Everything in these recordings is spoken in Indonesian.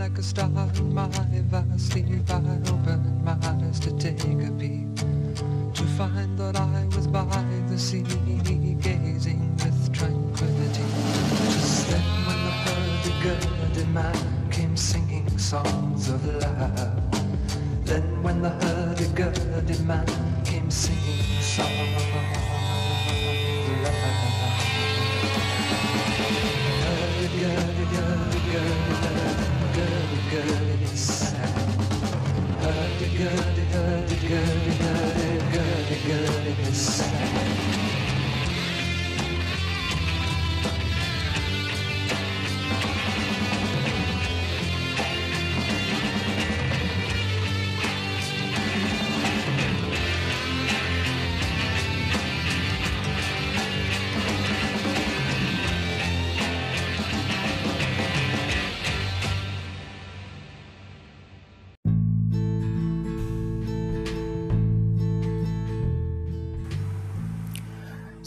like a star in my vast sleep. I opened my eyes to take a peek, to find that I was by the sea, gazing with tranquility. Just then, when the hurdy-gurdy man came singing songs of love, then when the hurdy-gurdy man came singing songs of love.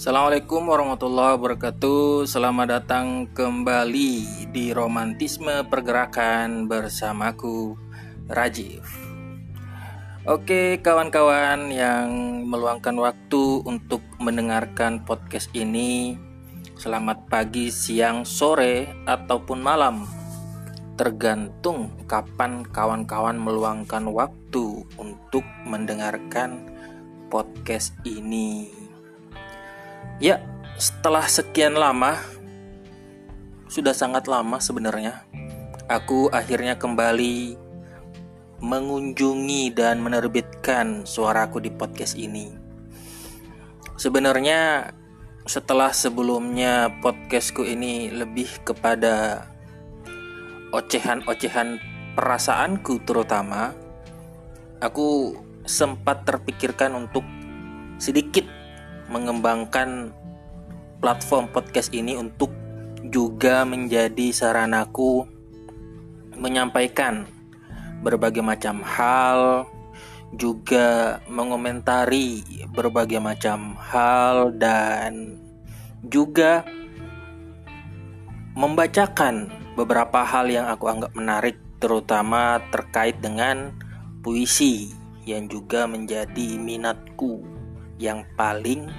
Assalamualaikum warahmatullahi wabarakatuh. Selamat datang kembali di Romantisme Pergerakan bersamaku Rajif Oke kawan-kawan yang meluangkan waktu untuk mendengarkan podcast ini Selamat pagi, siang, sore, ataupun malam. Tergantung kapan kawan-kawan meluangkan waktu untuk mendengarkan podcast ini Ya, setelah sekian lama, sudah sangat lama sebenarnya, aku akhirnya kembali mengunjungi dan menerbitkan suaraku di podcast ini. Sebenarnya setelah sebelumnya podcastku ini lebih kepada ocehan-ocehan perasaanku terutama, aku sempat terpikirkan untuk sedikit mengembangkan platform podcast ini untuk juga menjadi saranaku menyampaikan berbagai macam hal, juga mengomentari berbagai macam hal dan juga membacakan beberapa hal yang aku anggap menarik terutama terkait dengan puisi yang juga menjadi minatku yang paling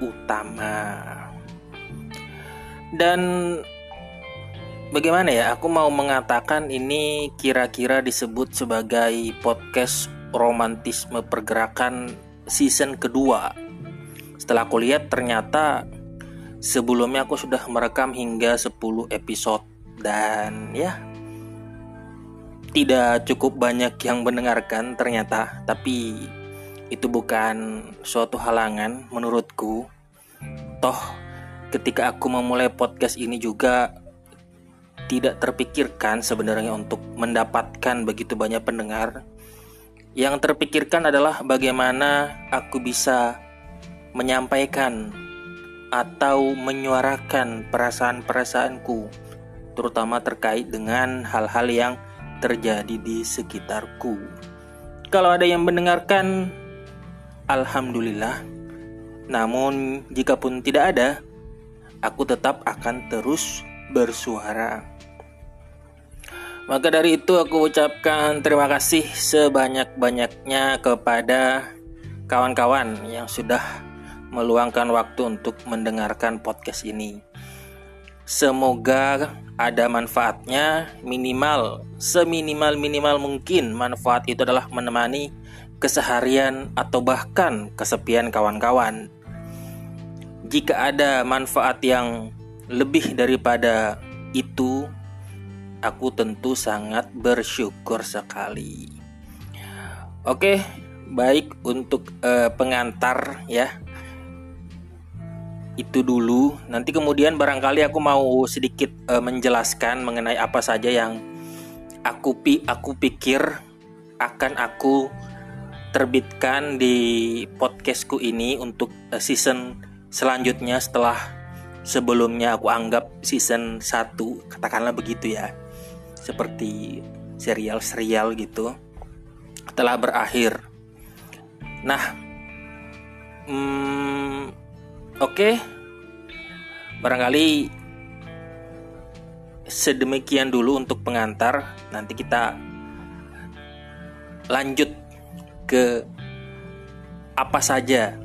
utama. Dan bagaimana ya? Aku mau mengatakan ini kira-kira disebut sebagai podcast romantisme pergerakan season kedua. Setelah aku lihat ternyata sebelumnya aku sudah merekam hingga 10 episode dan ya tidak cukup banyak yang mendengarkan ternyata tapi itu bukan suatu halangan menurutku. Toh, ketika aku memulai podcast ini juga tidak terpikirkan sebenarnya untuk mendapatkan begitu banyak pendengar. Yang terpikirkan adalah bagaimana aku bisa menyampaikan atau menyuarakan perasaan-perasaanku, terutama terkait dengan hal-hal yang terjadi di sekitarku. Kalau ada yang mendengarkan, Alhamdulillah. Namun, jika pun tidak ada, aku tetap akan terus bersuara. Maka dari itu aku ucapkan terima kasih sebanyak-banyaknya kepada kawan-kawan yang sudah meluangkan waktu untuk mendengarkan podcast ini. Semoga ada manfaatnya minimal seminimal minimal mungkin manfaat itu adalah menemani keseharian, atau bahkan kesepian kawan-kawan. Jika ada manfaat yang lebih daripada itu, aku tentu sangat bersyukur sekali. Oke, baik untuk uh, pengantar ya. Itu dulu. Nanti kemudian barangkali aku mau sedikit uh, menjelaskan mengenai apa saja yang aku pi aku pikir akan aku terbitkan di podcastku ini untuk eh, season selanjutnya setelah sebelumnya aku anggap season 1 katakanlah begitu ya. Seperti serial-serial gitu telah berakhir. Nah hmm, oke barangkali sedemikian dulu untuk pengantar. Nanti kita lanjut ke apa saja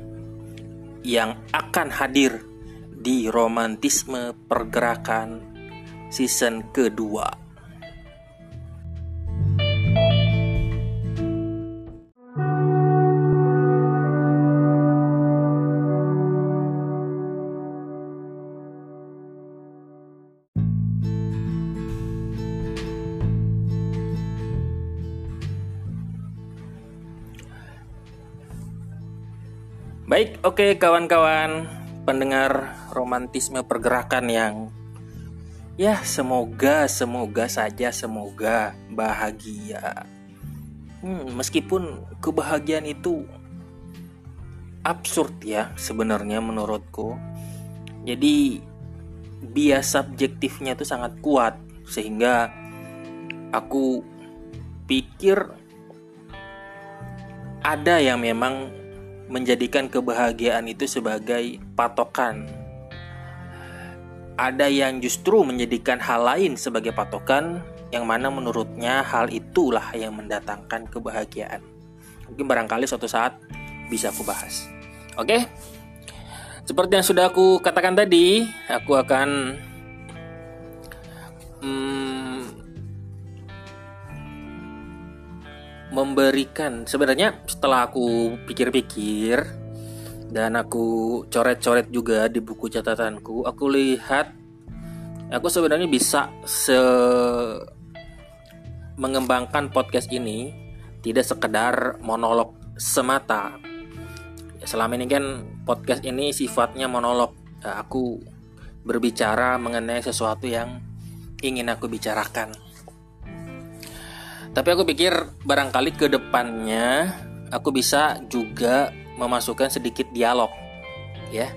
yang akan hadir di romantisme pergerakan season kedua. Oke kawan-kawan pendengar romantisme pergerakan yang ya semoga semoga saja semoga bahagia. Hmm, meskipun kebahagiaan itu absurd ya sebenarnya menurutku. Jadi bias subjektifnya itu sangat kuat sehingga aku pikir ada yang memang menjadikan kebahagiaan itu sebagai patokan. Ada yang justru menjadikan hal lain sebagai patokan, yang mana menurutnya hal itulah yang mendatangkan kebahagiaan. Mungkin barangkali suatu saat bisa aku bahas. Oke, seperti yang sudah aku katakan tadi, aku akan hmm, memberikan. Sebenarnya setelah aku pikir-pikir dan aku coret-coret juga di buku catatanku aku lihat aku sebenarnya bisa se mengembangkan podcast ini tidak sekedar monolog semata. Selama ini kan podcast ini sifatnya monolog. Aku berbicara mengenai sesuatu yang ingin aku bicarakan tapi aku pikir barangkali ke depannya aku bisa juga memasukkan sedikit dialog ya.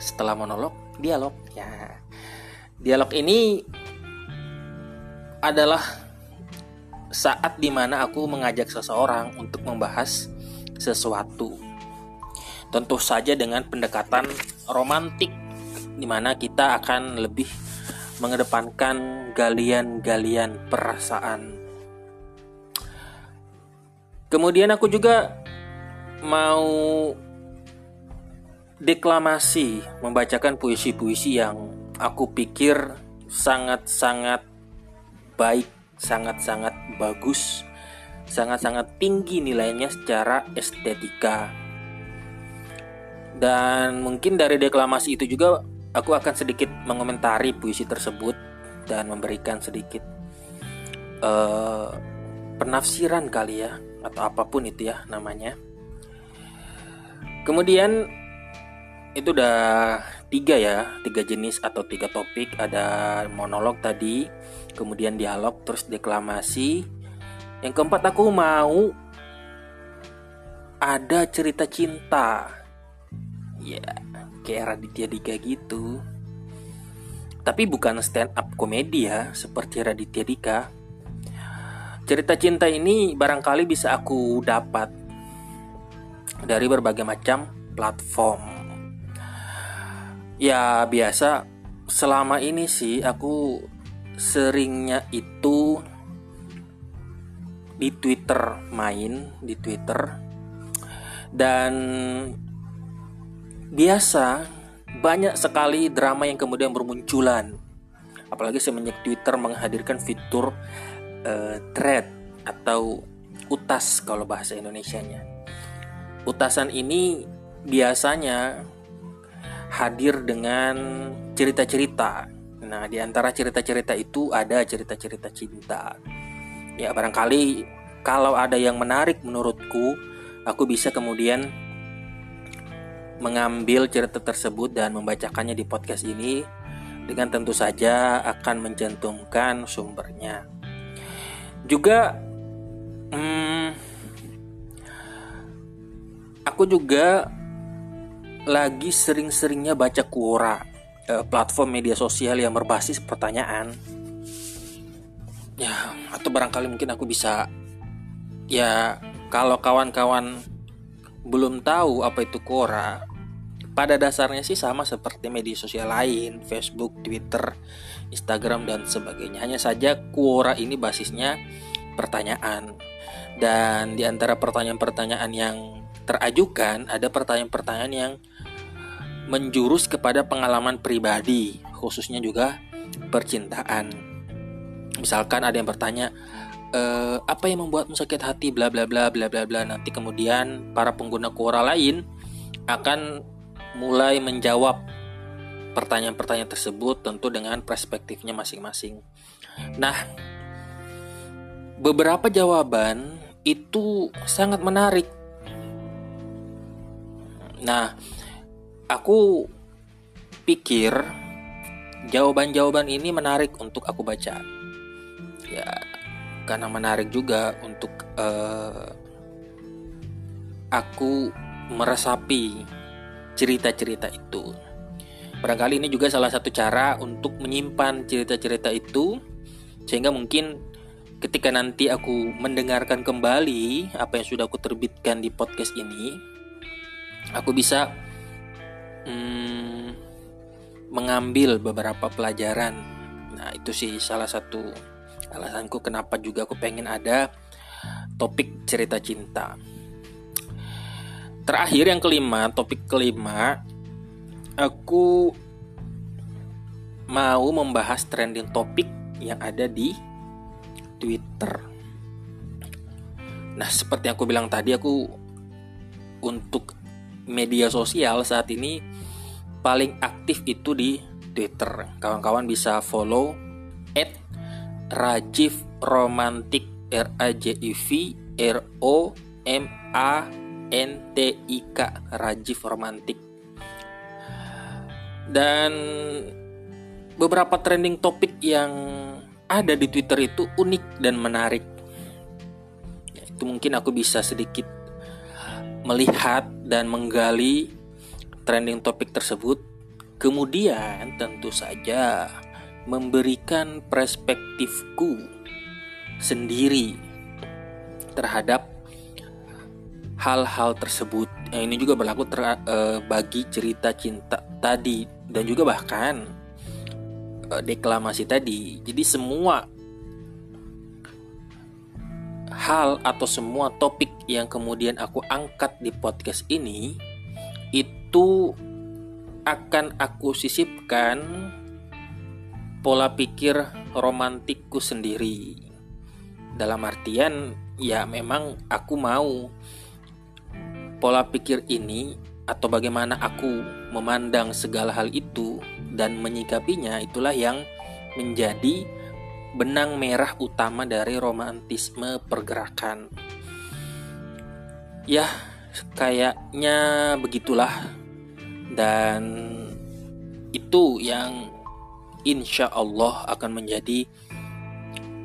Setelah monolog, dialog ya. Dialog ini adalah saat di mana aku mengajak seseorang untuk membahas sesuatu. Tentu saja dengan pendekatan romantik di mana kita akan lebih mengedepankan galian-galian perasaan Kemudian aku juga mau deklamasi, membacakan puisi-puisi yang aku pikir sangat-sangat baik, sangat-sangat bagus, sangat-sangat tinggi nilainya secara estetika. Dan mungkin dari deklamasi itu juga aku akan sedikit mengomentari puisi tersebut dan memberikan sedikit uh, penafsiran kali ya atau apa pun itu ya namanya. Kemudian itu udah tiga ya, tiga jenis atau tiga topik. Ada monolog tadi, kemudian dialog, terus deklamasi. Yang keempat aku mau ada cerita cinta. Ya, kayak Raditya Dika gitu. Tapi bukan stand up komedi ya, seperti Raditya Dika Cerita cinta ini barangkali bisa aku dapat dari berbagai macam platform. Ya biasa selama ini sih aku seringnya itu di Twitter main di Twitter dan biasa banyak sekali drama yang kemudian bermunculan apalagi semenjak Twitter menghadirkan fitur uh, thread atau utas kalau bahasa Indonesianya. Utasan ini biasanya hadir dengan cerita-cerita. Nah, di antara cerita-cerita itu ada cerita-cerita cinta. Ya, barangkali kalau ada yang menarik menurutku, aku bisa kemudian mengambil cerita tersebut dan membacakannya di podcast ini dengan tentu saja akan mencantumkan sumbernya juga hmm, aku juga lagi sering-seringnya baca Quora eh, platform media sosial yang berbasis pertanyaan. Ya atau barangkali mungkin aku bisa ya kalau kawan-kawan belum tahu apa itu Quora pada dasarnya sih sama seperti media sosial lain, Facebook, Twitter, Instagram dan sebagainya. Hanya saja Quora ini basisnya pertanyaan. Dan di antara pertanyaan-pertanyaan yang terajukan ada pertanyaan-pertanyaan yang menjurus kepada pengalaman pribadi, khususnya juga percintaan. Misalkan ada yang bertanya, e, apa yang membuatmu sakit hati, bla bla bla bla bla bla. Nanti kemudian para pengguna Quora lain akan mulai menjawab pertanyaan-pertanyaan tersebut tentu dengan perspektifnya masing-masing. Nah, beberapa jawaban itu sangat menarik. Nah, aku pikir jawaban-jawaban ini menarik untuk aku baca. Ya, karena menarik juga untuk uh, aku meresapi cerita-cerita itu. Barangkali ini juga salah satu cara untuk menyimpan cerita-cerita itu sehingga mungkin ketika nanti aku mendengarkan kembali apa yang sudah aku terbitkan di podcast ini, aku bisa hmm, mengambil beberapa pelajaran. Nah, itu sih salah satu alasanku kenapa juga aku pengen ada topik cerita cinta. Terakhir yang kelima, topik kelima, aku mau membahas trending topik yang ada di Twitter. Nah, seperti yang aku bilang tadi, aku untuk media sosial saat ini paling aktif itu di Twitter. Kawan-kawan bisa follow at Rajiv Romantik R A J I V R O M A NTIK Rajiv Romantik dan beberapa trending topik yang ada di Twitter itu unik dan menarik. Itu mungkin aku bisa sedikit melihat dan menggali trending topik tersebut. Kemudian tentu saja memberikan perspektifku sendiri terhadap hal-hal tersebut. Yang ini juga berlaku ter, uh, bagi cerita cinta tadi dan juga bahkan uh, deklamasi tadi. Jadi semua hal atau semua topik yang kemudian aku angkat di podcast ini itu akan aku sisipkan pola pikir romantikku sendiri. Dalam artian ya memang aku mau pola pikir ini atau bagaimana aku memandang segala hal itu dan menyikapinya itulah yang menjadi benang merah utama dari romantisme pergerakan. Ya, kayaknya begitulah. Dan itu yang insya Allah akan menjadi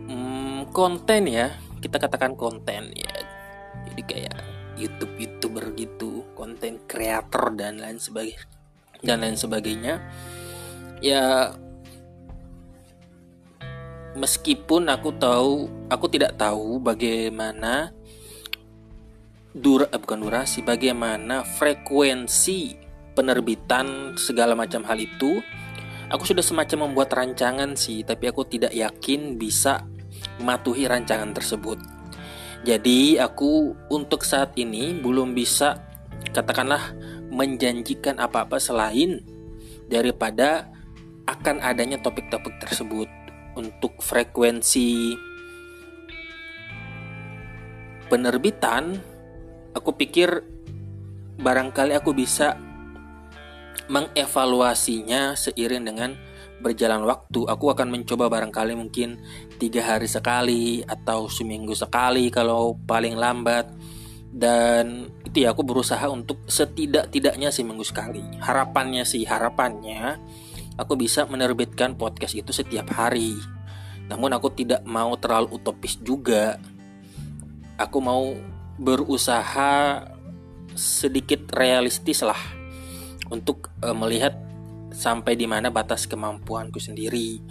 hmm, konten ya. Kita katakan konten ya. Jadi kayak YouTube youtuber gitu konten kreator dan lain sebagainya dan lain sebagainya ya meskipun aku tahu aku tidak tahu bagaimana dura eh, bukan durasi bagaimana frekuensi penerbitan segala macam hal itu aku sudah semacam membuat rancangan sih tapi aku tidak yakin bisa mematuhi rancangan tersebut jadi aku untuk saat ini belum bisa katakanlah menjanjikan apa-apa selain daripada akan adanya topik-topik tersebut untuk frekuensi penerbitan aku pikir barangkali aku bisa mengevaluasinya seiring dengan berjalan waktu aku akan mencoba barangkali mungkin tiga hari sekali atau seminggu sekali kalau paling lambat. Dan itu ya aku berusaha untuk setidak-tidaknya seminggu sekali. Harapannya sih harapannya aku bisa menerbitkan podcast itu setiap hari. Namun aku tidak mau terlalu utopis juga. Aku mau berusaha sedikit realistis lah untuk uh, melihat sampai di mana batas kemampuanku sendiri.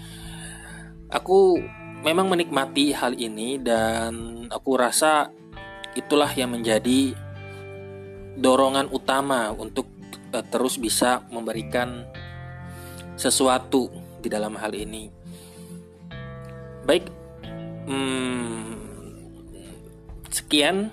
Aku memang menikmati hal ini dan aku rasa itulah yang menjadi dorongan utama untuk uh, terus bisa memberikan sesuatu di dalam hal ini. Baik, hmm, sekian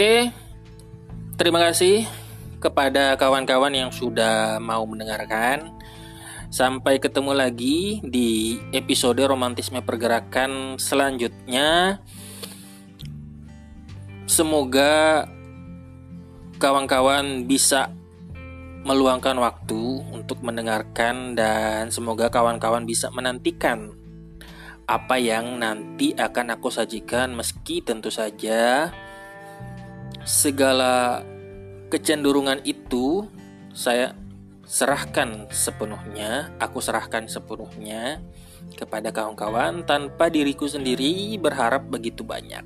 Oke, terima kasih kepada kawan-kawan yang sudah mau mendengarkan. Sampai ketemu lagi di episode romantisme pergerakan selanjutnya. Semoga kawan-kawan bisa meluangkan waktu untuk mendengarkan dan semoga kawan-kawan bisa menantikan apa yang nanti akan aku sajikan meski tentu saja segala kecenderungan itu saya serahkan sepenuhnya, aku serahkan sepenuhnya kepada kawan-kawan tanpa diriku sendiri berharap begitu banyak.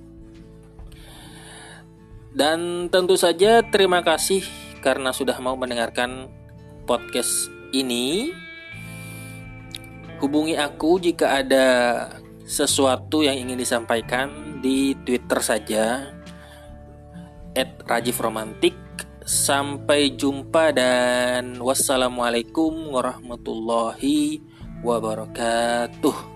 Dan tentu saja terima kasih karena sudah mau mendengarkan podcast ini. Hubungi aku jika ada sesuatu yang ingin disampaikan di Twitter saja at Rajif Romantik. Sampai jumpa dan wassalamualaikum warahmatullahi wabarakatuh.